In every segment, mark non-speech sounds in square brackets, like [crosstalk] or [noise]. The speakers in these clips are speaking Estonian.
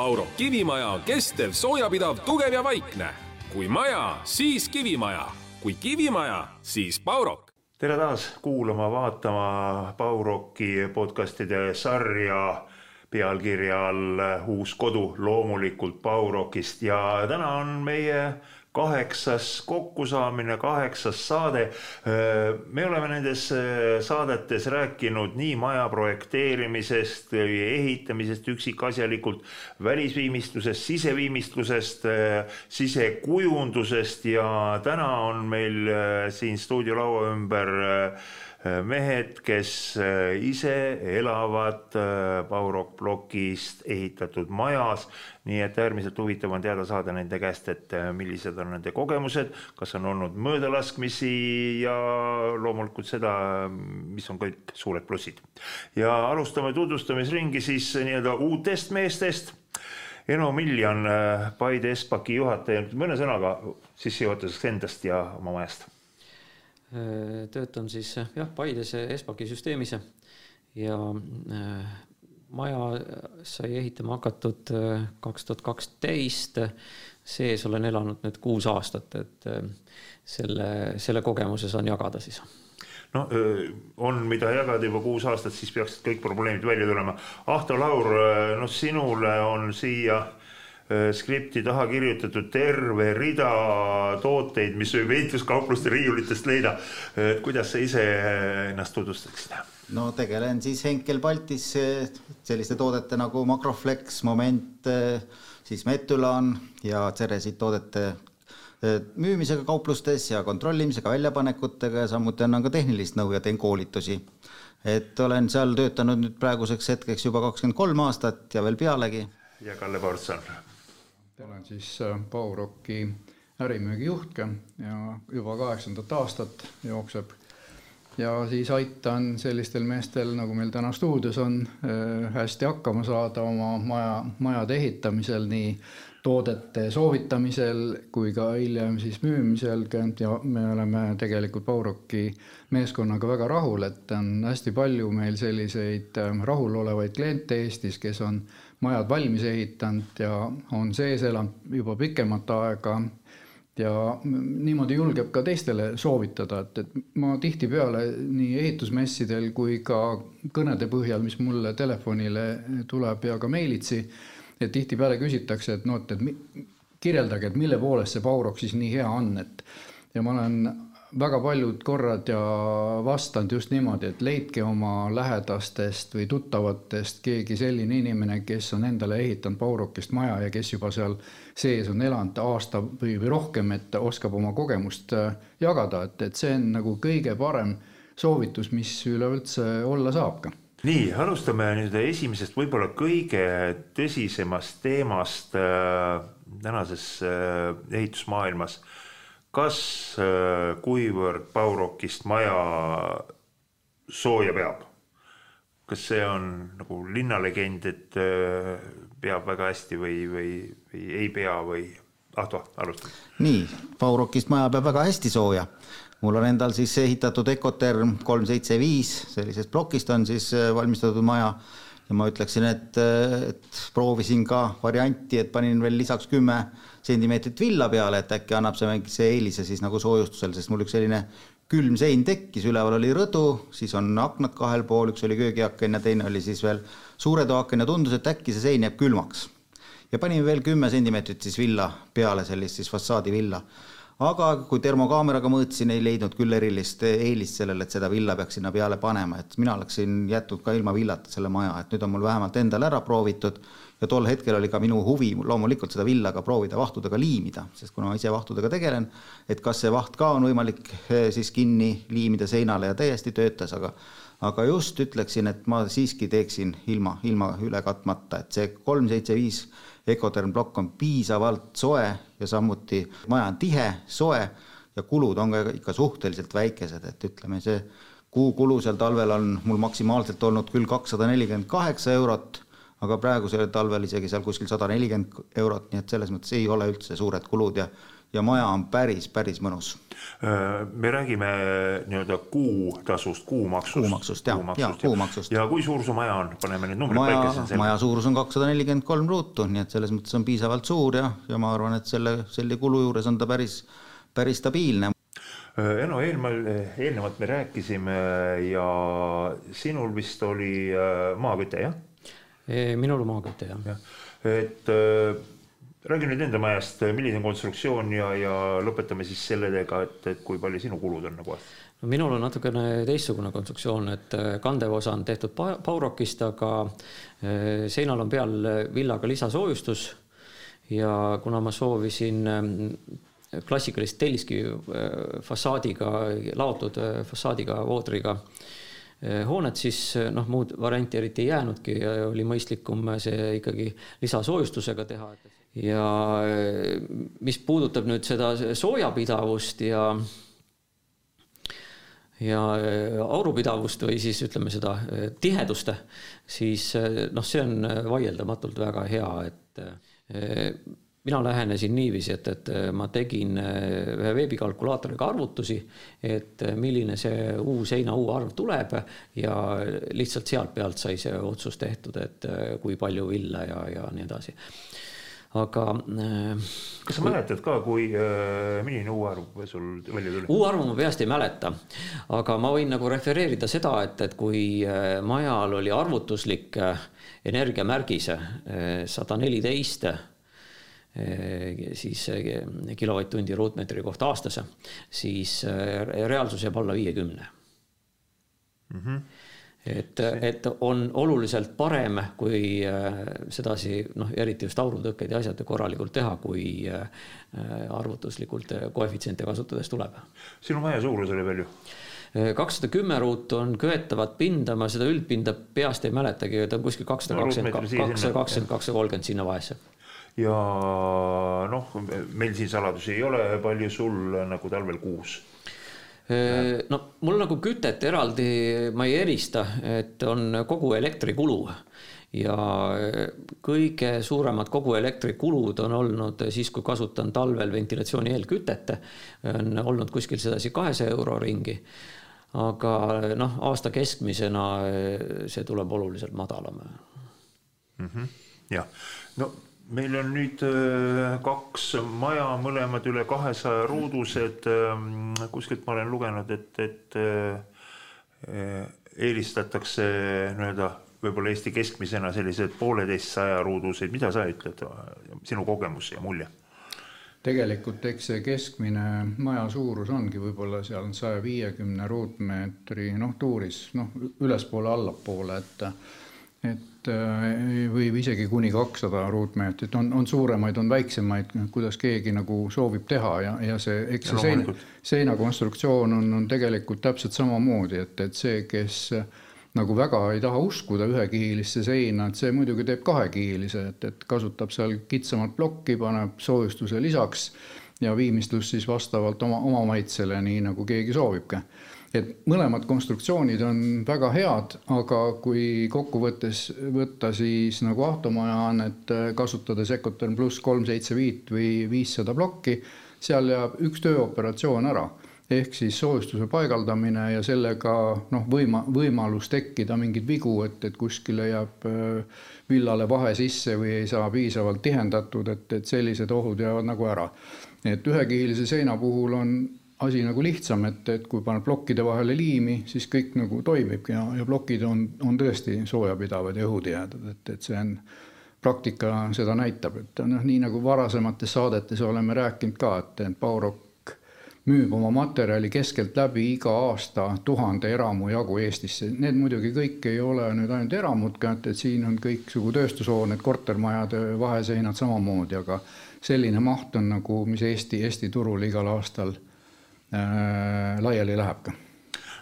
Pauro kivimaja on kestev, soojapidav, tugev ja vaikne. kui maja, siis kivimaja, kui kivimaja, siis Paurok. tere taas kuulama, vaatama Pauroki podcastide sarja pealkirja all Uus kodu loomulikult Paurokist ja täna on meie kaheksas kokkusaamine, kaheksas saade. me oleme nendes saadetes rääkinud nii maja projekteerimisest, ehitamisest üksikasjalikult, välisviimistlusest, siseviimistlusest, sisekujundusest ja täna on meil siin stuudiolaua ümber mehed, kes ise elavad Baurok plokist ehitatud majas nii et äärmiselt huvitav on teada saada nende käest, et äh, millised on nende kogemused, kas on olnud möödalaskmisi ja loomulikult seda, mis on kõik suured plussid. ja alustame tutvustamisringi siis nii-öelda uutest meestest. Eno Miljan, äh, Paide Espaki juhataja, mõne sõnaga sissejuhatuseks endast ja oma majast. Äh, töötan siis jah, Paides Espaki süsteemis ja maja sai ehitama hakatud äh, kaks tuhat kaksteist. sees olen elanud nüüd kuus aastat, et äh, selle, selle kogemuse saan jagada siis no on, mida jagada juba kuus aastat, siis peaksid kõik probleemid välja tulema. Ahto Laur, noh, sinule on siia skripti taha kirjutatud terve rida tooteid, mis võib ehituskaupluste riiulitest leida. kuidas sa ise ennast tutvustaksid? no tegelen siis Henkel Baltis selliste toodete nagu Makroflex, Moment, siis Metulan ja Ceresit toodete müümisega kauplustes ja kontrollimisega, väljapanekutega ja samuti annan ka tehnilist nõu ja teen koolitusi. et olen seal töötanud nüüd praeguseks hetkeks juba kakskümmend kolm aastat ja veel pealegi. ja Kalle Portson. Olen siis Bauroki äh, ärimüügijuht ja juba kaheksandat aastat jookseb. Ja siis aitan sellistel meestel, nagu meil täna stuudios on, äh, hästi hakkama saada oma maja, majade ehitamisel, nii toodete soovitamisel kui ka hiljem siis müümisel. Ja me oleme tegelikult Bauroki meeskonnaga väga rahul, et on hästi palju meil selliseid äh, rahulolevaid kliente Eestis, kes on majad valmis ehitanud ja on sees elanud juba pikemat aega. Ja niimoodi julgeb ka teistele soovitada, et, et ma tihtipeale nii ehitusmessidel kui ka kõnede põhjal, mis mulle telefonile tuleb ja ka meilitsi, et tihtipeale küsitakse, et noh, et, et kirjeldage, et mille poolest see Baurok siis nii hea on, et ja ma olen väga paljud korrad ja vastanud just niimoodi, et leidke oma lähedastest või tuttavatest keegi selline inimene, kes on endale ehitanud Baurokist maja ja kes juba seal sees on elanud aasta või, või rohkem, et oskab oma kogemust äh, jagada, et, et see on nagu kõige parem soovitus, mis üleüldse olla saab ka nii, alustame nüüd esimesest, võib-olla kõige tõsisemast teemast äh, tänases äh, ehitusmaailmas kas, äh, kuivõrd Baurokist maja sooja peab? kas see on nagu linnalegend, et äh, peab väga hästi või, või, või ei pea või Ahto, alustame. nii, Baurokist maja peab väga hästi sooja. mul on endal siis ehitatud Ecoterm kolm seitse viis, sellisest plokist on siis äh, valmistatud maja ja ma ütleksin, et, et proovisin ka varianti, et panin veel lisaks kümme sentimeetrit villa peale, et äkki annab see mingise eelise siis nagu soojustusel, sest mul üks selline külm sein tekkis, üleval oli rõdu, siis on aknad kahel pool, üks oli köögiaken ja teine oli siis veel suure toaaken ja tundus, et äkki see sein jääb külmaks. ja panin veel kümme sentimeetrit siis villa peale, sellist siis fassaadivilla aga kui termokaameraga mõõtsin, ei leidnud küll erilist eelist sellele, et seda villa peaks sinna peale panema, et mina oleksin jätnud ka ilma villata selle maja, et nüüd on mul vähemalt endal ära proovitud. Ja tol hetkel oli ka minu huvi loomulikult seda villa ka proovida vahtudega liimida, sest kuna ma ise vahtudega tegelen, et kas see vaht ka on võimalik eh, siis kinni liimida seinale ja täiesti töötas, aga aga just ütleksin, et ma siiski teeksin ilma, ilma üle katmata, et see kolm, seitse, viis Ecoterm plokk on piisavalt soe ja samuti maja on tihe, soe ja kulud on ka ikka suhteliselt väikesed, et ütleme, see kuukulu seal talvel on mul maksimaalselt olnud küll kakssada nelikümmend kaheksa eurot, aga praegusel talvel isegi seal kuskil sada nelikümmend eurot, nii et selles mõttes ei ole üldse suured kulud ja ja maja on päris, päris mõnus. me räägime nii-öelda kuutasust, kuumaksust. kuumaksust jah, ja kuumaksust. ja kui suur su maja on, paneme need numbrid maja, paika. maja suurus on kakssada nelikümmend kolm ruutu, nii et selles mõttes on piisavalt suur ja, ja ma arvan, et selle, selle kulu juures on ta päris, päris stabiilne. Eno, eelmal, eelnevalt me rääkisime ja sinul vist oli maaküte, jah? minul on maaküte, jah ja.. et räägi nüüd enda majast, milline on konstruktsioon ja, ja lõpetame siis sellega, et, et kui palju sinu kulud on nagu? no minul on natukene teistsugune konstruktsioon, et äh, kandev osa on tehtud Baurokist, aga äh, seinal on peal villaga lisasoojustus ja kuna ma soovisin ähm, klassikalist telliskivi äh, fassaadiga, laotud fassaadiga, voodriga hoonet, siis noh, muud varianti eriti ei jäänudki ja oli mõistlikum see ikkagi lisasoojustusega teha ja mis puudutab nüüd seda soojapidavust ja ja aurupidavust või siis ütleme seda tihedust, siis noh, see on vaieldamatult väga hea, et mina lähenesin niiviisi, et, et ma tegin ühe veebikalkulaatoriga arvutusi, et milline see uus heina uue arv tuleb ja lihtsalt sealt pealt sai see otsus tehtud, et kui palju villa ja, ja nii edasi aga. Äh, kas sa mäletad ka, kui, äh, milline uue-arv sul välja tuli? uue-arvu ma peast ei mäleta, aga ma võin nagu refereerida seda, et, et kui äh, majal oli arvutuslik energiamärgis sada neliteist siis kilovatt-tundi ruutmeetri kohta aastas, siis reaalsus jääb alla viiekümne mm. -hmm et, et on oluliselt parem, kui äh, sedasi noh, eriti just aurutõkkeid ja asjad korralikult teha, kui äh, arvutuslikult koefitsiente kasutades tuleb. sinu maja suurus oli palju? Äh, kakssada kümme ruutu on köetavat pinda, ma seda üldpinda peast ei mäletagi, ta on kuskil kakssada kakskümmend, kakssada kakskümmend, kakssada kolmkümmend sinna vahesse ja noh, meil siin saladusi ei ole, palju sul nagu talvel kuus no mul nagu kütet eraldi ma ei erista, et on kogu elektrikulu ja kõige suuremad kogu elektrikulud on olnud siis, kui kasutan talvel ventilatsiooni eelkütet, on olnud kuskil sedasi kahesaja euro ringi. aga noh, aasta keskmisena see tuleb oluliselt madalam mm. -hmm. jah, no meil on nüüd äh, kaks maja, mõlemad üle kahesaja ruudused. Ähm, kuskilt ma olen lugenud, et, et äh, eelistatakse nii-öelda võib-olla Eesti keskmisena sellised pooleteistsaja ruuduseid, mida sa ütled, sinu kogemus ja mulje? tegelikult eks see keskmine maja suurus ongi võib-olla seal saja viiekümne ruutmeetri noh, tuuris noh, ülespoole, allapoole, et et äh, või isegi kuni kakssada ruutmeetrit, on, on suuremaid, on väiksemaid, kuidas keegi nagu soovib teha ja, ja see, eks see seina, seinakonstruktsioon on, on tegelikult täpselt samamoodi, et, et see, kes nagu väga ei taha uskuda ühekihilisse seina, et see muidugi teeb kahekihilise, et, et kasutab seal kitsamat plokki, paneb soojustuse lisaks ja viimistlus siis vastavalt oma, oma maitsele, nii nagu keegi soovibki et mõlemad konstruktsioonid on väga head, aga kui kokkuvõttes võtta siis nagu automaja on, et äh, kasutada Secoterm pluss kolm seitse viit või viissada plokki, seal jääb üks tööoperatsioon ära ehk siis soojustuse paigaldamine ja sellega noh, võima, võimalus tekkida mingeid vigu, et, et kuskile jääb äh, villale vahe sisse või ei saa piisavalt tihendatud, et, et sellised ohud jäävad nagu ära. et ühekihilise seina puhul on asi nagu lihtsam, et, et kui paned plokkide vahele liimi, siis kõik nagu toimibki ja, ja plokid on, on tõesti soojapidavad ja õhutihedad, et, et see on, praktika seda näitab, et noh, nii nagu varasemates saadetes oleme rääkinud ka, et, Baurok müüb oma materjali keskeltläbi iga aasta tuhande eramu jagu Eestisse. Need muidugi kõik ei ole nüüd ainult eramud et, et siin on kõiksugu tööstushooned, kortermajade vaheseinad samamoodi, aga selline maht on nagu, mis Eesti, Eesti turul igal aastal laiali läheb ka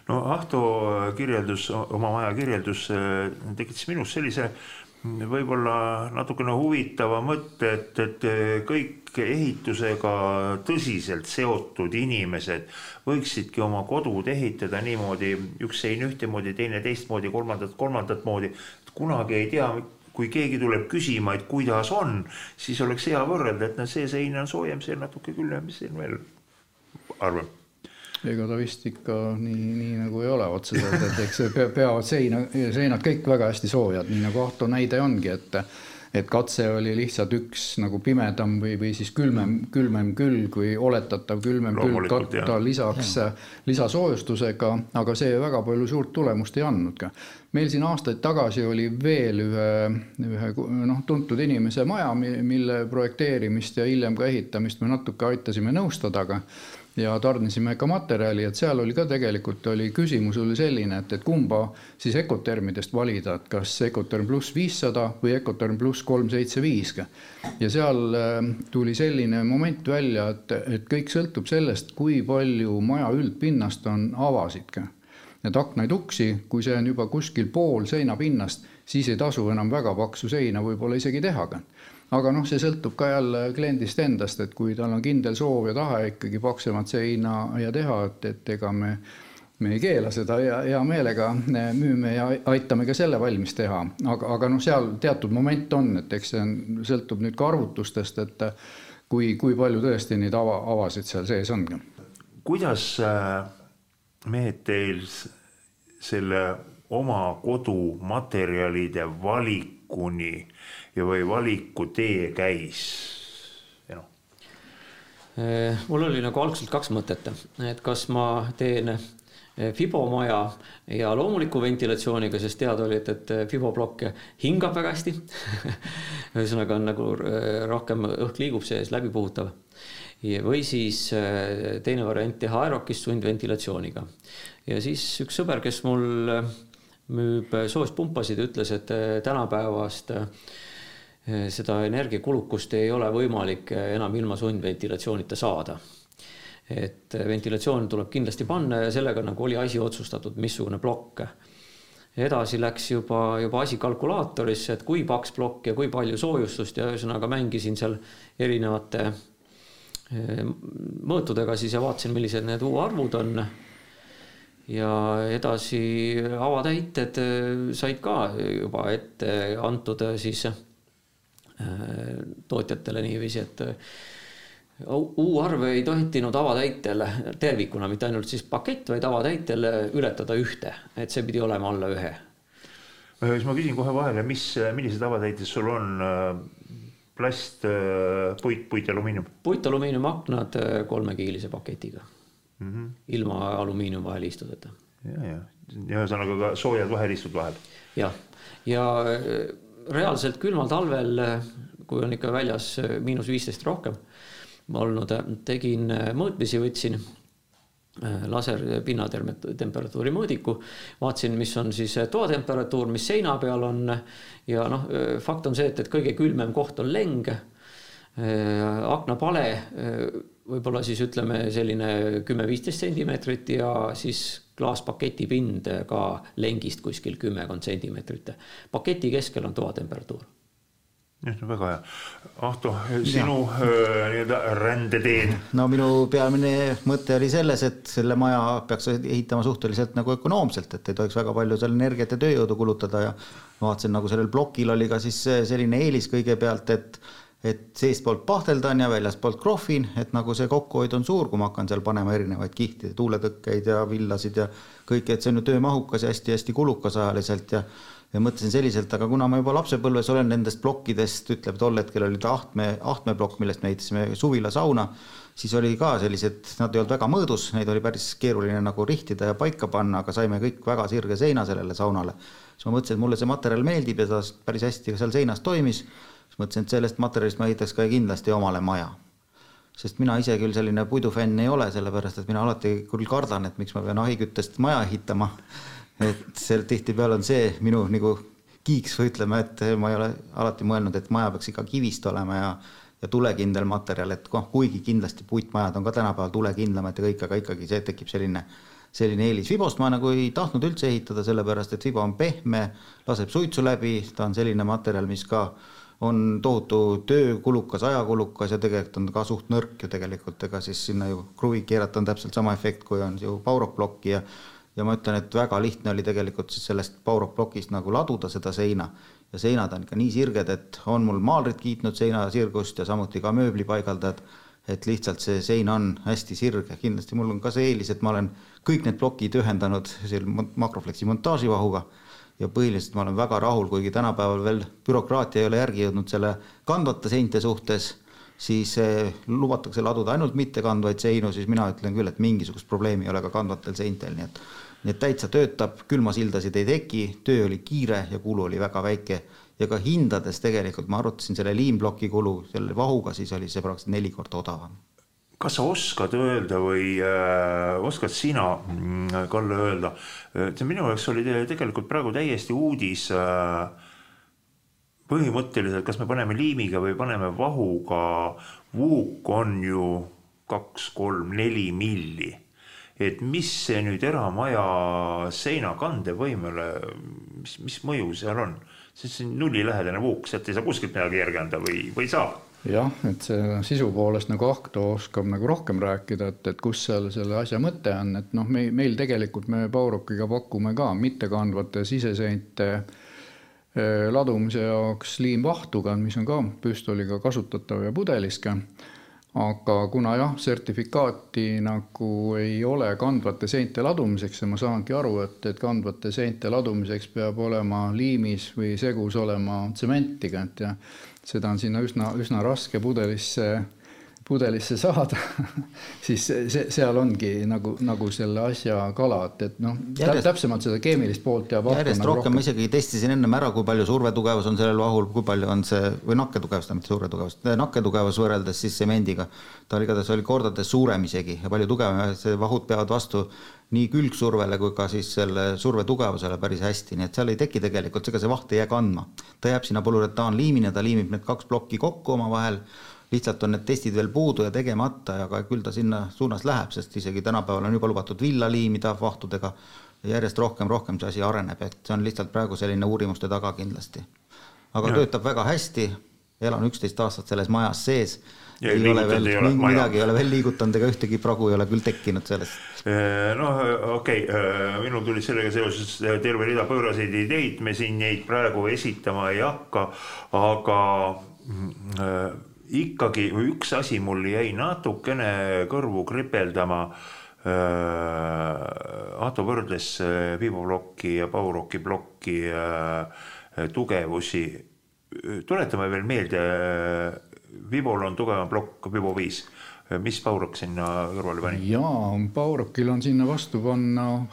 no Ahto kirjeldus, oma maja kirjeldus äh, tekitas minus sellise võib-olla natukene huvitava mõtte, et, et kõik ehitusega tõsiselt seotud inimesed võiksidki oma kodud ehitada niimoodi, üks sein ühtemoodi, teine teistmoodi, kolmandat kolmandat moodi. kunagi ei tea, kui keegi tuleb küsima, et kuidas on, siis oleks hea võrrelda, et no see sein on soojem, see natuke külmem, mis siin veel arvab ega ta vist ikka nii, nii nagu ei ole otseselt, et eks peavad seina, seinad kõik väga hästi soojad, nii nagu Ahto näide ongi, et et katse oli lihtsalt üks nagu pimedam või, või siis külmem, külmem külg või oletatav külmem külg katta lisaks lisasoojustusega, aga see väga palju suurt tulemust ei andnud ka. meil siin aastaid tagasi oli veel ühe, ühe noh, tuntud inimese maja, mille projekteerimist ja hiljem ka ehitamist me natuke aitasime nõustada, aga ja tarnisime ka materjali, et seal oli ka tegelikult oli küsimus oli selline, et, et kumba siis Ecotermidest valida, et kas Ecoterm pluss viissada või Ecoterm pluss kolm seitse viis. ja seal äh, tuli selline moment välja, et, et kõik sõltub sellest, kui palju maja üldpinnast on avasid ka. Need aknaid-uksi, kui see on juba kuskil pool seinapinnast, siis ei tasu enam väga paksu seina võib-olla isegi teha ka aga noh, see sõltub ka jälle kliendist endast, et kui tal on kindel soov ja tahe ikkagi paksemat seina ja teha, et, et ega me me ei keela seda ja hea meelega müüme ja aitame ka selle valmis teha, aga, aga noh, seal teatud moment on, et eks see on, sõltub nüüd ka arvutustest, et kui, kui palju tõesti neid ava, avasid seal sees on. kuidas äh, mehed teil selle oma kodumaterjalide valikuni ja, või valikutee käis? noh. mul oli nagu algselt kaks mõtet, et kas ma teen eh, fibomaja ja loomuliku ventilatsiooniga, sest teada oli, et, et fiboplokk hingab väga hästi [laughs] ühesõnaga on nagu eh, rohkem õhk liigub sees, läbipuhutav. või siis teine variant teha aerokist sundventilatsiooniga. ja siis üks sõber, kes mul müüb soojuspumpasid, ütles, et tänapäevast äh, Eh, seda energiakulukust ei ole võimalik eh, enam ilma sundventilatsioonita saada. et eh, ventilatsioon tuleb kindlasti panna ja sellega nagu oli asi otsustatud, missugune plokk. edasi läks juba, juba asi kalkulaatorisse, et kui paks plokk ja kui palju soojustust ja ühesõnaga mängisin seal erinevate mõõtudega siis ja vaatasin, millised need U-arvud on ja edasi avatäited said ka juba ette antud siis tootjatele niiviisi, et U-arve ei tohtinud avatäitel tervikuna, mitte ainult siis pakett, vaid avatäitel ületada ühte, et see pidi olema alla ühe. siis ma küsin kohe vahele, mis, millised avatäited sul on? plast, puit, puit, alumiinium? puit-alumiiniumaknad kolmekiilise paketiga mm. -hmm. ilma alumiiniumvahelistudeta. ja, ja, ja ühesõnaga ka soojad vahelistud vahel. jah, ja, ja reaalselt külmal talvel, kui on ikka väljas miinus viisteist rohkem olnud, tegin mõõtmisi, võtsin äh, laser pinnatemperatuuri mõõdiku, vaatasin, mis on siis toatemperatuur, mis seina peal on ja noh, fakt on see, et, et kõige külmem koht on leng. Aknapale võib-olla siis ütleme selline kümme-viisteist sentimeetrit ja siis klaaspaketi pind ka lengist kuskil kümmekond sentimeetrit. paketi keskel on toatemperatuur väga hea. Ahto, sinu nii-öelda rändeteed? no minu peamine mõte oli selles, et selle maja peaks ehitama suhteliselt nagu ökonoomselt, et ei tohiks väga palju seal energiat ja tööjõudu kulutada ja vaatasin, nagu sellel plokil oli ka siis selline eelis kõigepealt, et et seestpoolt pahteldan ja väljaspoolt krohvin, et nagu see kokkuhoid on suur, kui ma hakkan seal panema erinevaid kihte, tuuletõkkeid ja villasid ja kõike, et see on ju töömahukas ja hästi-hästi kulukas ajaliselt ja ja mõtlesin selliselt, aga kuna ma juba lapsepõlves olen nendest plokkidest, ütleb tol hetkel oli ta Ahtme, Ahtme plokk, millest me ehitasime suvilasauna, siis oli ka sellised, nad ei olnud väga mõõdus, neid oli päris keeruline nagu rihtida ja paika panna, aga saime kõik väga sirge seina sellele saunale. siis ma mõtlesin, et mulle see materjal meeldib ja ta päris hästi ka seal seinas toimis siis mõtlesin, et sellest materjalist ma ehitaks ka kindlasti omale maja. sest mina ise küll selline puidufänn ei ole, sellepärast et mina alati küll kardan, et miks ma pean ahiküttest maja ehitama. et seal tihtipeale on see minu nagu kiiks või ütleme, et ma ei ole alati mõelnud, et maja peaks ikka kivist olema ja ja tulekindel materjal, et noh, kuigi kindlasti puitmajad on ka tänapäeval tulekindlamad ja kõik, aga ikkagi see tekib selline selline eelis. Fibost ma nagu ei tahtnud üldse ehitada, sellepärast et Fibo on pehme, laseb suitsu läbi, ta on selline materjal, mis ka on tohutu töökulukas, ajakulukas ja tegelikult on ka suht nõrk ju tegelikult, ega siis sinna ju kruvi keerata on täpselt sama efekt, kui on ju Powerrock ja ja ma ütlen, et väga lihtne oli tegelikult siis sellest Powerrock plokist nagu laduda seda seina. Ja seinad on ikka nii sirged, et on mul maalrid kiitnud seina sirgust ja samuti ka mööblipaigaldajad, et lihtsalt see sein on hästi sirge, kindlasti mul on ka see eelis, et ma olen kõik need plokid ühendanud selle makrofleksi montaaživahuga ja põhiliselt ma olen väga rahul, kuigi tänapäeval veel bürokraatia ei ole järgi jõudnud selle kandvate seinte suhtes, siis eh, lubatakse laduda ainult mittekandvaid seinu, siis mina ütlen küll, et mingisugust probleemi ei ole ka kandvatel seintel, nii et nii et täitsa töötab, külmasildasid ei teki, töö oli kiire ja kulu oli väga väike. ja ka hindades tegelikult ma arvutasin selle liimploki kulu selle vahuga, siis oli see praktiliselt neli korda odavam. Kas sa oskad öelda või äh, oskad sina, mm, Kalle, öelda, et minu jaoks oli tegelikult praegu täiesti uudis äh, põhimõtteliselt, kas me paneme liimiga või paneme vahuga, vuuk on ju kaks, kolm, neli milli et mis see nüüd eramaja seina kandevõimele, mis, mis mõju seal on? see on nullilähedane puuk, sealt ei saa kuskilt midagi järgi anda või, või saab? Jah, et see sisu poolest nagu Ahto oskab nagu rohkem rääkida, et, et kus seal selle asja mõte on, et noh, me, meil tegelikult me Paurokiga pakume ka mittekandvate siseseinte eh, ladumise jaoks liimvahtuga, mis on ka püstoliga kasutatav ja pudeliske aga kuna jah, sertifikaati nagu ei ole kandvate seinte ladumiseks ja ma saangi aru, et, et kandvate seinte ladumiseks peab olema liimis või segus olema tsementiga, et ja seda on sinna üsna, üsna raske pudelisse pudelisse saada [laughs] siis see, seal ongi nagu, nagu selle asja kala, et, et noh, täpsemalt seda keemilist poolt teab järjest nagu rohkem, rohkem., ma isegi testisin ennem ära, kui palju survetugevus on sellel vahul, kui palju on see, või nakketugevus, mitte survetugevus, nakketugevus võrreldes siis semendiga. ta oli igatahes, oli kordades suurem isegi ja palju tugevam ja see vahud peavad vastu nii külgsurvele kui ka siis selle surve tugevusele päris hästi, nii et seal ei teki tegelikult, ega see vaht ei jää kandma. ta jääb sinna polüretaanliimini ja ta liimib need kaks plokki kokku omavahel lihtsalt on need testid veel puudu ja tegemata, aga küll ta sinna suunas läheb, sest isegi tänapäeval on juba lubatud villa liimida vahtudega järjest rohkem, rohkem see asi areneb, et see on lihtsalt praegu selline uurimuste taga kindlasti. aga ja. töötab väga hästi, elan üksteist aastat selles majas sees ja ei ole veel, midagi ei ole veel liigutanud ega ühtegi pragu ei ole küll tekkinud sellest. noh, okei okay., minul tuli sellega seoses terve rida pööraseid ideid, me siin neid praegu esitama ei hakka, aga mm, ikkagi üks asi mul jäi natukene kõrvu kripeldama äh,. Ahto võrdles äh, ja Bauroki plokki äh, tugevusi. tuletame veel meelde, Vivol on tugevam plokk Vivo viis mis Baurok sinna kõrvale pani? jaa, Baurokil on sinna vastu panna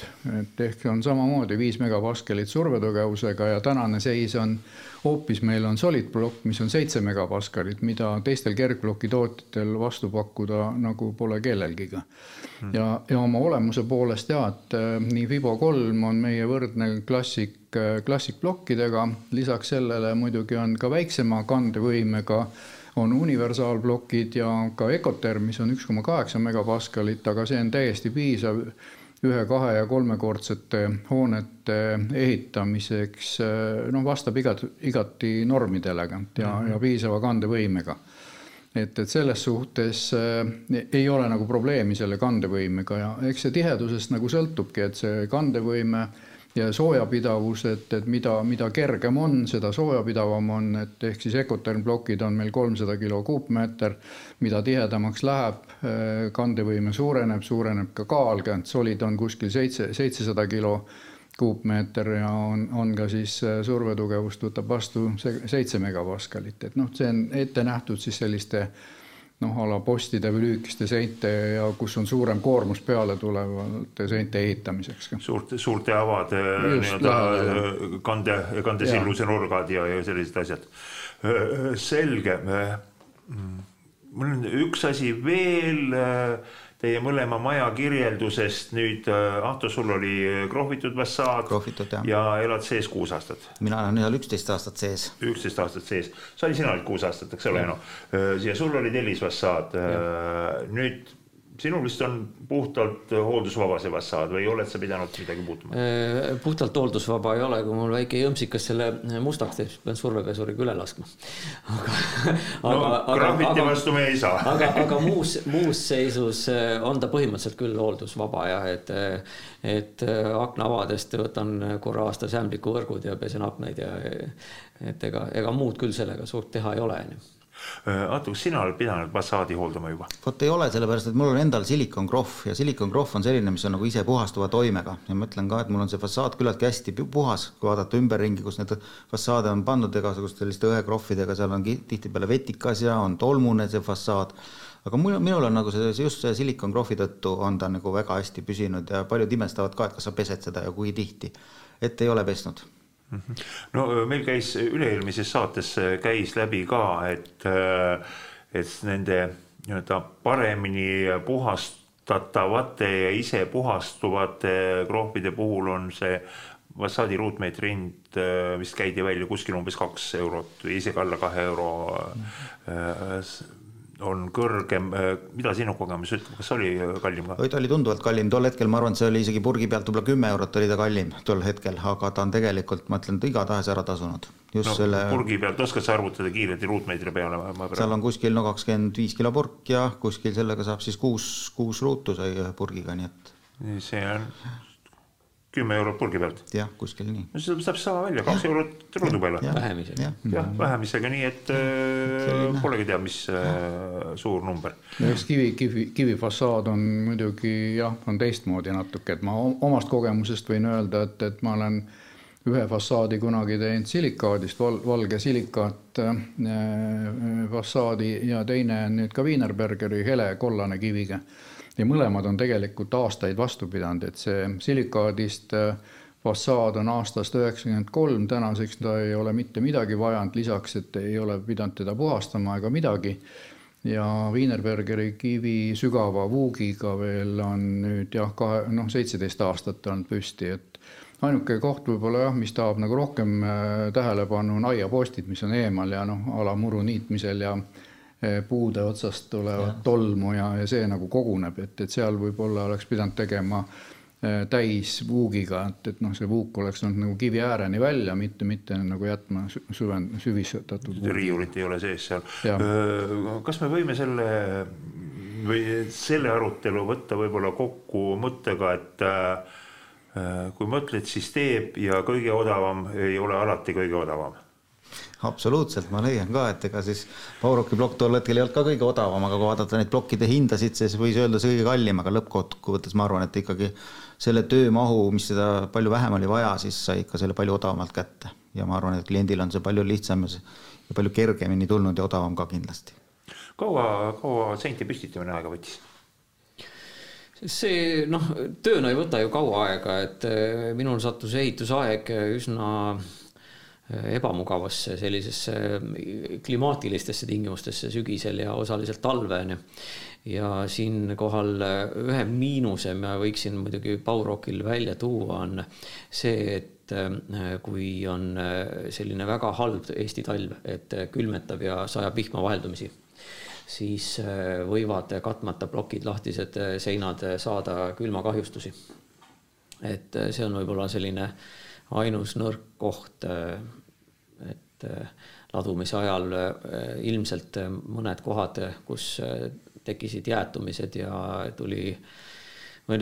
Hart, et ehk on samamoodi viis megapaskalit survetugevusega ja tänane seis on hoopis meil on solid plokk, mis on seitse megapaskalit, mida teistel kergploki tootjatel vastu pakkuda nagu pole kellelgi ka hmm.. ja, ja oma olemuse poolest ja, et äh, nii Fibo kolm on meie võrdne klassik, äh, klassikplokkidega, lisaks sellele muidugi on ka väiksema kandevõimega on universaalplokid ja ka Ecoterm, mis on üks koma kaheksa megapaskalit, aga see on täiesti piisav ühe, kahe ja kolmekordsete hoonete ehitamiseks noh, vastab igat, igati normidele ja mm, -hmm. ja piisava kandevõimega. et, et selles suhtes äh, ei ole nagu probleemi selle kandevõimega ja eks see tihedusest nagu sõltubki, et see kandevõime äh, ja soojapidavus, et, et mida, mida kergem on, seda soojapidavam on, et ehk siis Ecoterm plokid on meil kolmsada kilo kuupmeeter. mida tihedamaks läheb, eh, kandevõime suureneb, suureneb ka kaal, solid on kuskil seitse, seitsesada kilo kuupmeeter ja on, on ka siis eh, survetugevust võtab vastu seitse megapaskalit, et noh, see on ette nähtud siis selliste noh, a la postide või lühikeste seinte ja kus on suurem koormus peale tulevate seinte ehitamiseks. suurte, suurte avade nii-öelda kande, kandesilluse nurgad ja, ja sellised asjad. selge. mul on üks asi veel teie mõlema maja kirjeldusest nüüd, äh, Ahto, sul oli äh, krohvitud fassaad. krohvitud, jah. ja elad sees kuus aastat. mina olen seal üksteist aastat sees. üksteist aastat sees, sa olid, sina olid kuus aastat, eks ole, noh. ja sul oli tellisfassaad. nüüd sinul vist on puhtalt hooldusvaba see fassaad või oled sa pidanud midagi muutma? Äh, puhtalt hooldusvaba ei ole, kui mul väike jõmpsikas selle mustaks teeb, siis pean survepesuriga üle laskma. [laughs] aga, no, aga, grafiti vastu me ei saa [laughs] aga, aga muus, muus seisus äh, on ta põhimõtteliselt küll hooldusvaba jah, et, et akna avadest võtan korra aastas ämblikuvõrgud ja pesen aknaid ja et ega, ega muud küll sellega suurt teha ei ole, onju Äh, kas sina oled pidanud fassaadi hooldama juba? vot ei ole, sellepärast et mul on endal silikonkrohv ja silikonkrohv on selline, mis on nagu ise puhastuva toimega ja ma ütlen ka, et mul on see fassaad küllaltki hästi puhas, kui vaadata ümberringi, kus need fassaade on pandud igasuguste selliste õekrohvidega, seal on tihtipeale vetikas ja on tolmune see fassaad aga mul, minul on nagu see, just see silikonkrohvi tõttu on ta nagu väga hästi püsinud ja paljud imestavad ka, et kas sa pesed seda ja kui tihti. et ei ole pesnud. No meil käis üle-eelmises saates käis läbi ka, et, et nende nii-öelda paremini puhastatavate ja ise puhastuvate kroopide puhul on see fassaadi ruutmeetri hind vist käidi välja kuskil umbes kaks eurot või isegi alla kahe euro mm on kõrgem, äh, mida sinu kogemus ütleb, kas oli äh, kallim ka? ta oli tunduvalt kallim, tol hetkel ma arvan, et see oli isegi purgi pealt võib-olla kümme eurot oli ta kallim tol hetkel, aga ta on tegelikult, ma ütlen, igatahes ära tasunud. just no, selle. purgi pealt, oskad sa arvutada kiirelt ruutmeetri peale? seal on kuskil no kakskümmend viis kilo purk ja kuskil sellega saab siis kuus, kuus ruutu sai purgiga, nii et. see on kümme eurot purgi pealt. jah, kuskil nii. no seda saab sama välja, kaks eurot ruudu peale. vähemisega. jah ja, ja, vähemisega, nii et äh, polegi teab, mis äh, suur number. eks kivi, kivi, kivifassaad on muidugi jah, on teistmoodi natuke, et ma omast kogemusest võin öelda, et, et ma olen ühe fassaadi kunagi teinud silikaadist val,, valge silikaat äh, fassaadi ja teine on nüüd ka Wienerbergeri hele kollane kiviga ja mõlemad on tegelikult aastaid vastu pidanud, et see silikaadist äh, fassaad on aastast üheksakümmend kolm, tänaseks ta ei ole mitte midagi vajanud, lisaks, et ei ole pidanud teda puhastama ega midagi. ja Wienerbergeri kivi sügava vuugiga veel on nüüd jah, kahe, noh, seitseteist aastat olnud püsti, et ainuke koht võib-olla jah, mis tahab nagu rohkem äh, tähelepanu, on aiapostid, mis on eemal ja noh, a la muru niitmisel ja puude otsast tulevat ja. tolmu ja, ja see nagu koguneb, et, et seal võib-olla oleks pidanud tegema eh, täis vuugiga, et, et noh, see vuuk oleks olnud nagu kivi ääreni välja, mitte, mitte nagu jätma süven-, süvistatud. riiulit ei ole sees seal. kas me võime selle või selle arutelu võtta võib-olla kokku mõttega, et äh, kui mõtled, siis teeb ja kõige odavam ei ole alati kõige odavam absoluutselt, ma leian ka, et ega siis Pauroki plokk tol hetkel ei olnud ka kõige odavam, aga kui vaadata neid plokkide hindasid, siis võis öelda see kõige kallim, aga lõppkokkuvõttes ma arvan, et ikkagi selle töömahu, mis seda palju vähem oli vaja, siis sai ikka selle palju odavamalt kätte ja ma arvan, et kliendil on see palju lihtsam ja, palju kergemini tulnud ja odavam ka kindlasti. kaua, kaua seinte püstitamine aega võttis? see noh, tööna ei võta ju kaua aega, et eh, minul sattus ehitusaeg üsna ebamugavasse sellisesse klimaatilistesse tingimustesse sügisel ja osaliselt talvel. ja siinkohal ühe miinuse ma võiksin muidugi Baurokil välja tuua, on see, et äh, kui on äh, selline väga halb Eesti talv, et külmetab ja sajab vihma vaheldumisi, siis äh, võivad katmata plokid, lahtised seinad saada külmakahjustusi. et see on võib-olla selline äh, ainus nõrk koht, äh, et äh, ladumise ajal äh, ilmselt mõned kohad, kus tekkisid jäätumised ja tuli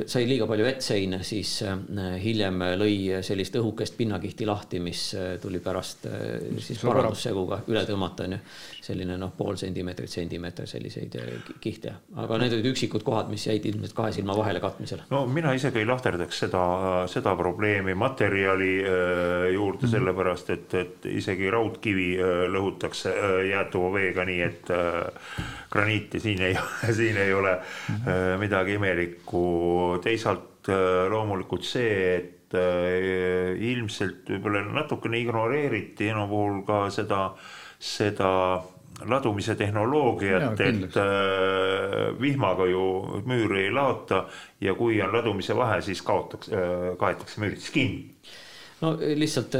sai liiga palju vettseine, siis äh, hiljem lõi sellist õhukest pinnakihti lahti, mis äh, tuli pärast äh, siis parandusseguga üle tõmmata, onju. selline noh, pool sentimeetrit, sentimeeter selliseid kihte, aga need olid üksikud kohad, mis jäid ilmselt kahe silma vahele katmisele. no mina isegi ei lahterdaks seda, seda probleemi materjali juurde -hmm. sellepärast et, et isegi raudkivi lõhutakse jäätuva veega, nii et graniiti siin ei, [laughs] siin ei ole mm -hmm. midagi imelikku. teisalt äh, loomulikult see, et äh, ilmselt võib-olla natukene ignoreeriti Eno puhul ka seda, seda ladumise tehnoloogiat, et äh, vihmaga ju müüri ei laota ja kui on ladumise vahe, siis kaotakse, kaetakse müüritis kinni no lihtsalt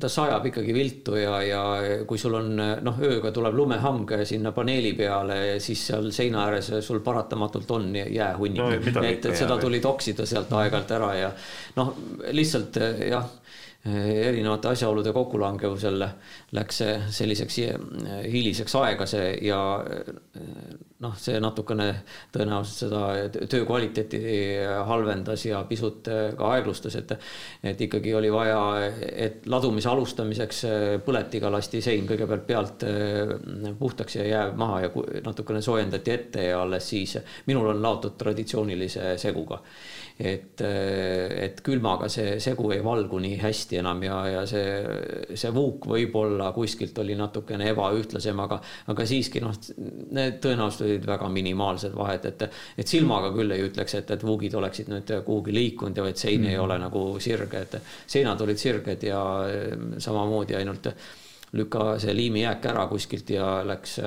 ta sajab ikkagi viltu ja, ja kui sul on noh, ööga tuleb lumehang sinna paneeli peale, siis seal seina ääres sul paratamatult on jäähunnik no,. et, et seda tuli toksida sealt aeg-ajalt ära ja noh, lihtsalt jah erinevate asjaolude kokkulangevusel läks see selliseks hiliseks aegase ja noh, see natukene tõenäoliselt seda töö kvaliteeti halvendas ja pisut ka aeglustas, et et ikkagi oli vaja, et ladumise alustamiseks põletiga lasti sein kõigepealt pealt puhtaks ja jääv maha ja natukene soojendati ette ja alles siis, minul on laotud traditsioonilise seguga et, et külmaga see segu ei valgu nii hästi enam ja, ja see, see vuuk võib-olla kuskilt oli natukene ebaühtlasem, aga, aga siiski noh, need tõenäoliselt olid väga minimaalsed vahed, et, et silmaga küll ei ütleks, et, et vuugid oleksid nüüd kuhugi liikunud ja et sein mm. ei ole nagu sirge, et seinad olid sirged ja samamoodi ainult lükka see liimijääk ära kuskilt ja läks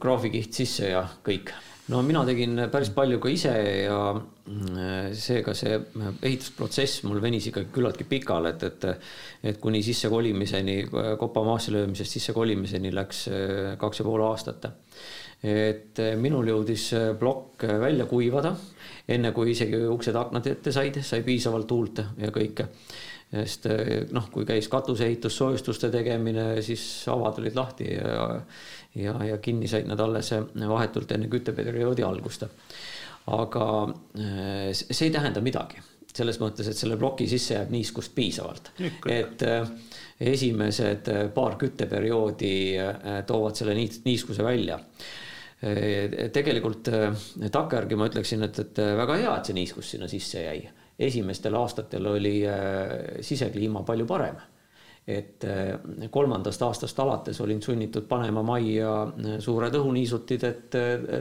graafikiht sisse ja kõik no mina tegin päris palju ka ise ja mm, seega see ehitusprotsess mul venis ikkagi küllaltki pikale, et, et et kuni sissekolimiseni, kopa maasse löömisest sissekolimiseni läks äh, kaks ja pool aastat. et minul jõudis plokk välja kuivada, enne kui isegi uksed-aknad ette said, sai piisavalt tuult ja kõike sest noh, kui käis katuseehitus, soojustuste tegemine, siis avad olid lahti ja ja, ja kinni said nad alles vahetult enne kütteperioodi algust. aga äh, see ei tähenda midagi selles mõttes, et selle ploki sisse jääb niiskust piisavalt, et esimesed paar kütteperioodi toovad selle niiskuse välja tegelikult takkajärgi ma ütleksin, et, et väga hea, et see niiskus sinna sisse jäi. Esimestel aastatel oli sisekliima palju parem et eh, kolmandast aastast alates olin sunnitud panema majja eh, suured õhuniisutid, et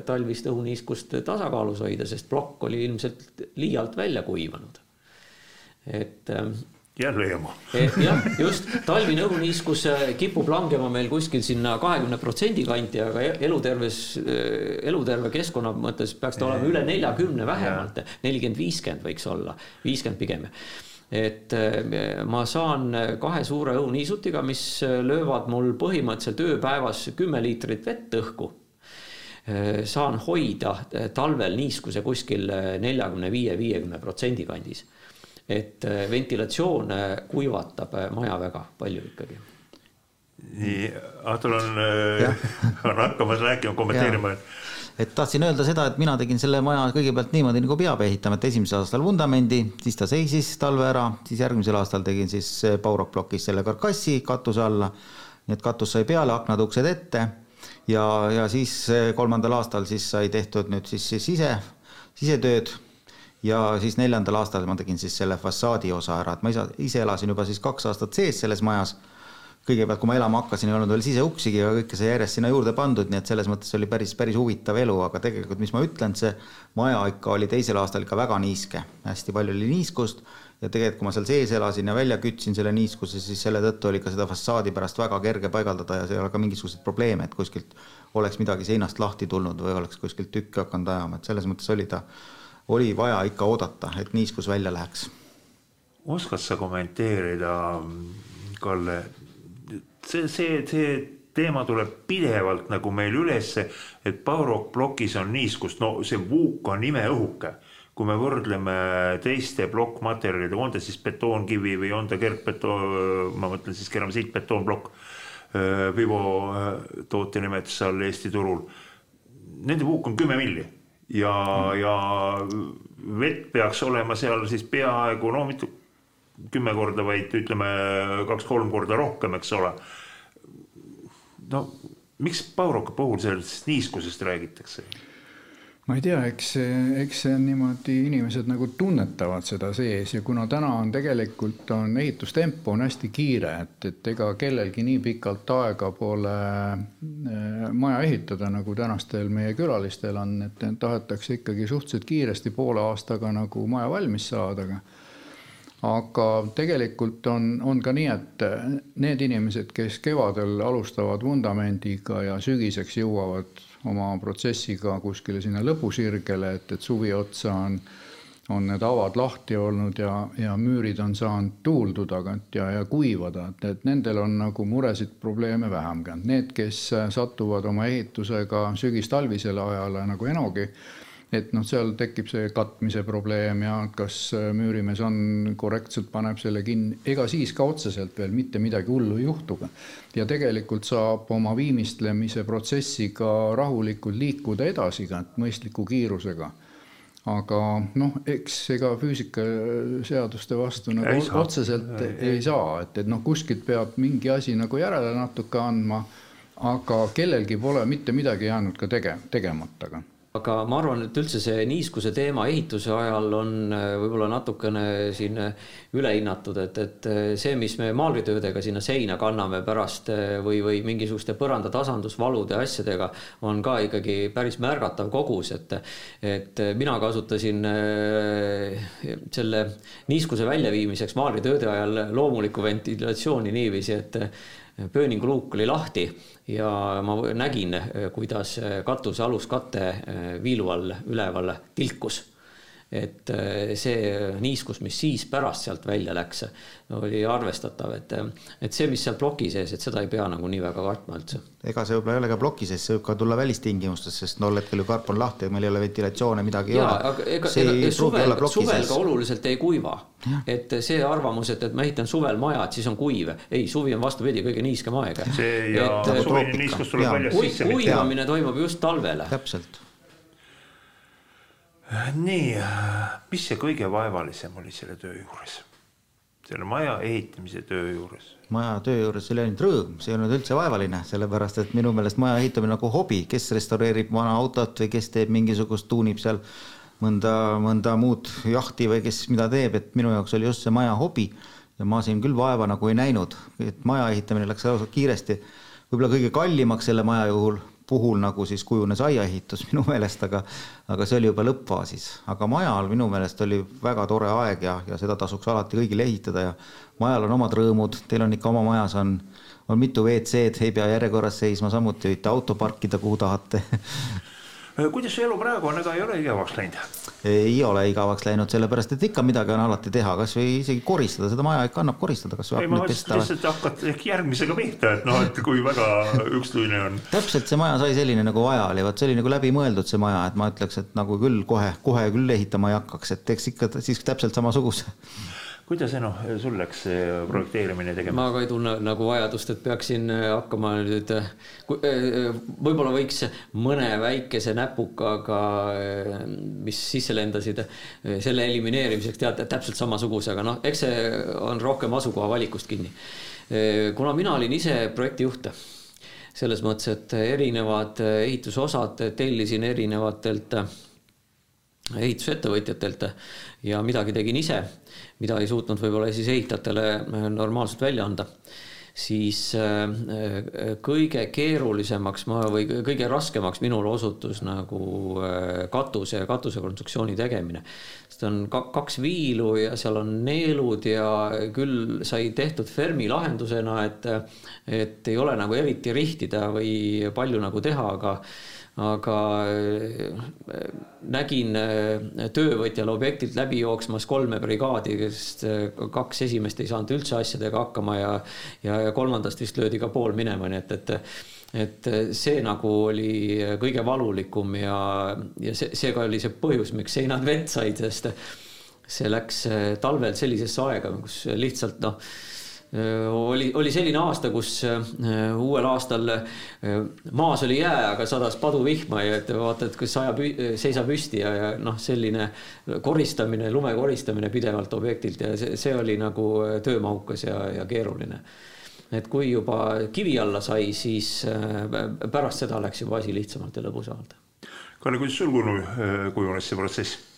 talvist õhuniiskust tasakaalus hoida, sest plokk oli ilmselt liialt välja kuivanud. et jälle jama. jah, just talvine õhuniiskus kipub langema meil kuskil sinna kahekümne protsendi kanti, aga eluterves, eluterve keskkonna mõttes peaks ta olema üle neljakümne vähemalt, nelikümmend, viiskümmend võiks olla, viiskümmend pigem et eh, ma saan kahe suure õuniisutiga, mis löövad mul põhimõtteliselt ööpäevas kümme liitrit vett õhku. Eh, saan hoida talvel niiskuse kuskil neljakümne viie, viiekümne protsendi kandis. Et eh, ventilatsioon kuivatab maja väga palju ikkagi. Nii, Ahtul on, [laughs] on hakkamas rääkima, kommenteerima, et tahtsin öelda seda, et mina tegin selle maja kõigepealt niimoodi nagu peab ehitama, et esimesel aastal vundamendi, siis ta seisis talve ära, siis järgmisel aastal tegin siis Paurock-plokis selle karkassi katuse alla. nii et katus sai peale, aknad-uksed ette ja, ja siis kolmandal aastal siis sai tehtud nüüd siis, siis sise, sisetööd ja siis neljandal aastal ma tegin siis selle fassaadi osa ära, et ma ise, ise elasin juba siis kaks aastat sees selles majas. Kõigepealt, kui ma elama hakkasin, ei olnud veel siseuksigi, aga kõike sai järjest sinna juurde pandud, nii et selles mõttes oli päris, päris huvitav elu, aga tegelikult, mis ma ütlen, see maja ikka oli teisel aastal ikka väga niiske, hästi palju oli niiskust ja tegelikult, kui ma seal sees elasin ja välja kütsin selle niiskuse, siis selle tõttu oli ka seda fassaadi pärast väga kerge paigaldada ja seal ei ole ka mingisuguseid probleeme, et kuskilt oleks midagi seinast lahti tulnud või oleks kuskilt tükki hakanud ajama, et selles mõttes oli ta, oli vaja ikka oodata, et niiskus välja läheks. oskad sa kommenteerida, Kalle, see, see, see teema tuleb pidevalt nagu meil ülesse, et Powerrock plokis on niiskust, no see vuuk on imeõhuke. kui me võrdleme teiste plokkmaterjalidega, on ta siis betoonkivi või on ta kergbetoon, ma mõtlen siis keramiitbetoonplokk, Vivo tootja nimetuse all Eesti turul. Nende vuuk on kümme milli ja mm., ja vett peaks olema seal siis peaaegu no mitu kümme korda, vaid ütleme kaks-kolm korda rohkem, eks ole. no miks Pauroka puhul sellest niiskusest räägitakse? Ma ei tea, eks see, eks see on niimoodi, inimesed nagu tunnetavad seda sees ja kuna täna on tegelikult on ehitustempo on hästi kiire, et, et ega kellelgi nii pikalt aega pole äh, maja ehitada, nagu tänastel meie külalistel on, et tahetakse ikkagi suhteliselt kiiresti poole aastaga nagu maja valmis saada, aga aga tegelikult on, on ka nii, et need inimesed, kes kevadel alustavad vundamendiga ja sügiseks jõuavad oma protsessiga kuskile sinna lõpusirgele, et, et suvi otsa on on need avad lahti olnud ja, ja müürid on saanud tuulduda ja, ja kuivada, et, et nendel on nagu muresid, probleeme vähem käinud. Need, kes satuvad oma ehitusega sügis-talvisele ajale nagu Enogi, et noh, seal tekib see katmise probleem ja kas äh, müürimees on korrektselt, paneb selle kinni, ega siis ka otseselt veel mitte midagi hullu ei juhtu. ja tegelikult saab oma viimistlemise protsessiga rahulikult liikuda edasi ka mõistliku kiirusega. Aga noh, eks ega füüsikaseaduste vastu nagu ei otseselt ei, ei saa, et, et noh, kuskilt peab mingi asi nagu järele natuke andma, aga kellelgi pole mitte midagi jäänud ka tege-, tegemata ka aga ma arvan, et üldse see niiskuse teema ehituse ajal on äh, võib-olla natukene siin äh, ülehinnatud, et, et äh, see, mis me maalritöödega sinna seina kanname pärast või, või mingisuguste põrandatasandusvalude asjadega, on ka ikkagi päris märgatav kogus, et, et mina kasutasin selle niiskuse väljaviimiseks maalritööde ajal loomulikku ventilatsiooni niiviisi, et pööninguluuk oli lahti ja ma nägin, kuidas katuse aluskate eh, viilu all üleval tilkus et äh, see niiskus, mis siis pärast sealt välja läks, oli arvestatav, et, et see, mis seal ploki sees, et seda ei pea nagu nii väga kartma üldse. ega see võib-olla ei ole ka ploki sees, see võib ka tulla välistingimustes, sest tol hetkel ju karp on lahti ja meil ei ole ventilatsiooni, midagi ja, ei ole. ega, ega suvel, suvel ka oluliselt ei kuiva. et see arvamus, et, et ma ehitan suvel maja, et siis on kuiv. ei, suvi on vastupidi, kõige niiskem aeg. see ja suvine niiskus tuleb väljas sisse. kuivamine toimub just talvel. täpselt nii, mis see kõige vaevalisem oli selle töö juures? selle maja ehitamise töö juures? maja töö juures oli ainult rõõm, see ei olnud üldse vaevaline, sellepärast et minu meelest maja ehitamine nagu hobi, kes restaureerib vana autot või kes teeb mingisugust, tuunib seal mõnda, mõnda muud jahti või kes mida teeb, et minu jaoks oli just see maja hobi ja ma siin küll vaeva nagu ei näinud, et maja ehitamine läks ausalt kiiresti. võib-olla kõige kallimaks selle maja juhul puhul nagu siis kujunes aiaehitus minu [laughs] meelest, aga, aga see oli juba lõppfaasis. aga majal minu meelest oli väga tore aeg ja, ja seda tasuks alati kõigil ehitada ja majal on omad rõõmud, teil on ikka oma majas on, on mitu WC-d, ei pea järjekorras seisma, samuti võite auto parkida, kuhu tahate [laughs] kuidas su elu praegu on, ega ei ole igavaks läinud? ei ole igavaks läinud, sellepärast et ikka midagi on alati teha, kasvõi isegi koristada, seda maja ikka annab koristada. ei, ma mõtlesin lihtsalt hakkad ehk järgmisega pihta, et noh, et kui väga ükstuine on. täpselt, see maja sai selline nagu vaja oli, vot see oli nagu läbimõeldud, see maja, et ma ütleks, et nagu küll kohe, kohe küll ehitama ei hakkaks, et teeks ikka siis täpselt samasuguse kuidas Eno, sul läks projekteerimine tegema? ma ka ei tunne nagu vajadust, et peaksin äh, hakkama nüüd, äh, äh, võib-olla võiks mõne väikese näpukaga, mis sisse lendasid, selle elimineerimiseks teada täpselt samasuguse, aga noh, eks see on rohkem asukoha valikust kinni. kuna mina olin ise projektijuht selles mõttes, et erinevad ehitusosad tellisin erinevatelt ehitusettevõtjatelt ja midagi tegin ise, mida ei suutnud võib-olla siis ehitajatele äh, normaalselt välja anda siis äh, kõige keerulisemaks ma või kõige raskemaks minul osutus nagu äh, katuse ja katusekonstruktsiooni tegemine. sest on kaks viilu ja seal on neelud ja küll sai tehtud Fermi lahendusena, et, et ei ole nagu eriti rihtida või palju nagu teha, aga aga äh, nägin äh, töövõtjal objektilt läbi jooksmas kolme brigaadi, kes äh, kaks esimest ei saanud üldse asjadega hakkama ja, ja, kolmandast vist löödi ka pool minema, nii et, et et see nagu oli kõige valulikum ja, ja see, see ka oli see põhjus, miks seinad vett said, sest see läks talvel sellisesse aega, kus lihtsalt noh oli, oli selline aasta, kus äh, uuel aastal äh, maas oli jää, aga sadas paduvihma ja et vaatad, kas sajab, seisab püsti ja, ja noh, selline koristamine, lume koristamine pidevalt objektilt ja see, see oli nagu töömahukas ja, ja keeruline. et kui juba kivi alla sai, siis pärast seda läks juba asi lihtsamalt ja lõbusamalt. Kalle, kuidas sul kujunes see protsess?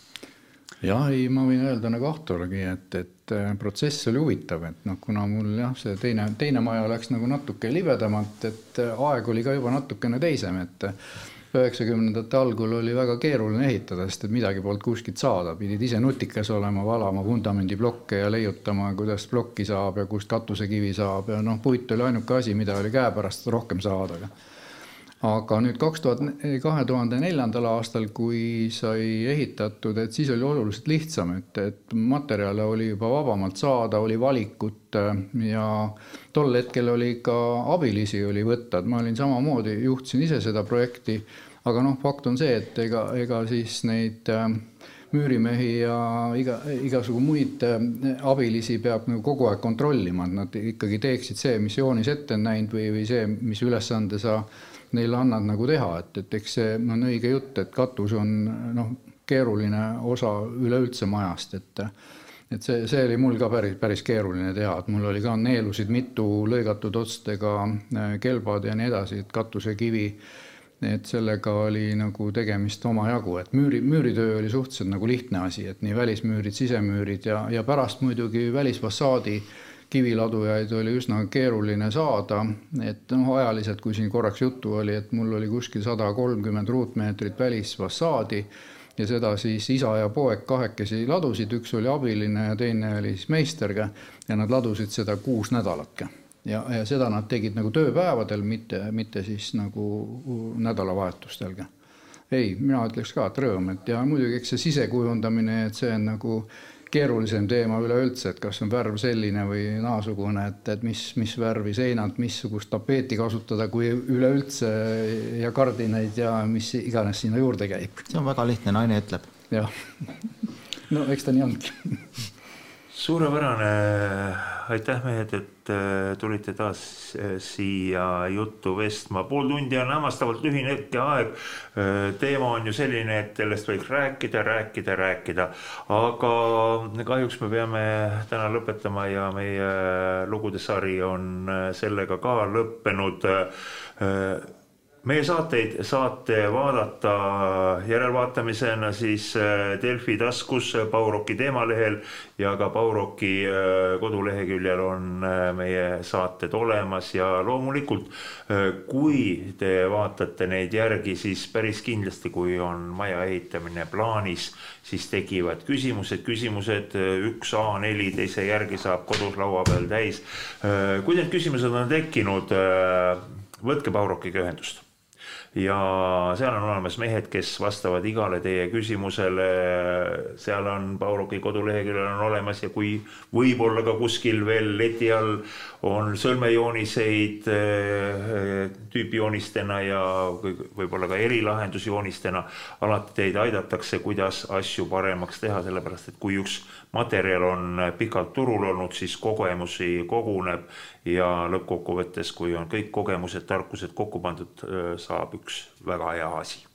Jah, ei, ma võin öelda nagu Ahtorgi, et, et äh, protsess oli huvitav, et noh, kuna mul jah, see teine, teine maja läks nagu natuke libedamalt, et äh, aeg oli ka juba natukene teisem, et äh, üheksakümnendate algul oli väga keeruline ehitada, sest et midagi polnud kuskilt saada, pidid ise nutikas olema, valama vundamendiplokke ja leiutama, kuidas plokki saab ja kust katusekivi saab ja noh, puit oli ainuke asi, mida oli käepärast rohkem saada aga nüüd kaks tuhat, kahe tuhande neljandal aastal, kui sai ehitatud, et siis oli oluliselt lihtsam, et, et materjale oli juba vabamalt saada, oli valikut äh, ja tol hetkel oli ka abilisi oli võtta, et ma olin samamoodi, juhtisin ise seda projekti, aga noh, fakt on see, et ega, ega siis neid äh, müürimehi ja iga, igasugu muid äh, abilisi peab nagu kogu aeg kontrollima, et nad ikkagi teeksid see, mis joonis ette on näinud või, või see, mis ülesande sa neile annad nagu teha, et, et eks see on õige jutt, et katus on noh, keeruline osa üleüldse majast, et et see, see oli mul ka päris, päris keeruline teha, et mul oli ka neelusid mitu lõigatud otstega äh, kelbad ja nii edasi, et katusekivi, et sellega oli nagu tegemist omajagu, et müüri, müüritöö oli suhteliselt nagu lihtne asi, et nii välismüürid, sisemüürid ja, ja pärast muidugi välisfassaadi äh, kiviladujaid oli üsna keeruline saada, et noh, ajaliselt, kui siin korraks juttu oli, et mul oli kuskil sada kolmkümmend ruutmeetrit välisfassaadi ja seda siis isa ja poeg kahekesi ladusid, üks oli abiline ja teine oli siis meisterga ja nad ladusid seda kuus nädalatki. ja, ja seda nad tegid nagu tööpäevadel, mitte, mitte siis nagu nädalavahetustelgi ei, mina ütleks ka, et rõõm, et ja muidugi eks see sisekujundamine, et see on nagu keerulisem teema üleüldse, et kas on värv selline või naasugune, et, et mis, mis värvi seinad, missugust tapeeti kasutada, kui üleüldse ja kardinaid ja mis iganes sinna juurde käib. see on väga lihtne, naine ütleb. jah, [laughs] no eks ta nii ongi [laughs] suurepärane, aitäh mehed, et äh, tulite taas äh, siia juttu vestma, pool tundi on hämmastavalt lühine aeg. Äh, teema on ju selline, et sellest võiks rääkida, rääkida, rääkida, aga kahjuks me peame täna lõpetama ja meie lugude sari on sellega ka lõppenud meie saateid saate vaadata järelvaatamisena siis äh, Delfi taskus äh, Pauroki teemalehel ja ka Pauroki äh, koduleheküljel on meie saated olemas. Ja loomulikult, kui te vaatate neid järgi, siis päris kindlasti, kui on maja ehitamine plaanis, siis tekivad küsimused, küsimused üks A4 teise järgi saab kodus laua peal täis. kui need küsimused on tekkinud, võtke Paurokiga ühendust ja seal on olemas mehed, kes vastavad igale teie küsimusele. seal on Pauroki koduleheküljel on olemas ja kui võib-olla ka kuskil veel leti all on sõlmejooniseid eh, tüüpjoonistena ja võib-olla ka erilahendusjoonistena. alati teid aidatakse, kuidas asju paremaks teha, sellepärast et kui üks materjal on pikalt turul olnud, siis kogemusi koguneb ja lõppkokkuvõttes, kui on kõik kogemused, tarkused kokku pandud, saab üks väga hea asi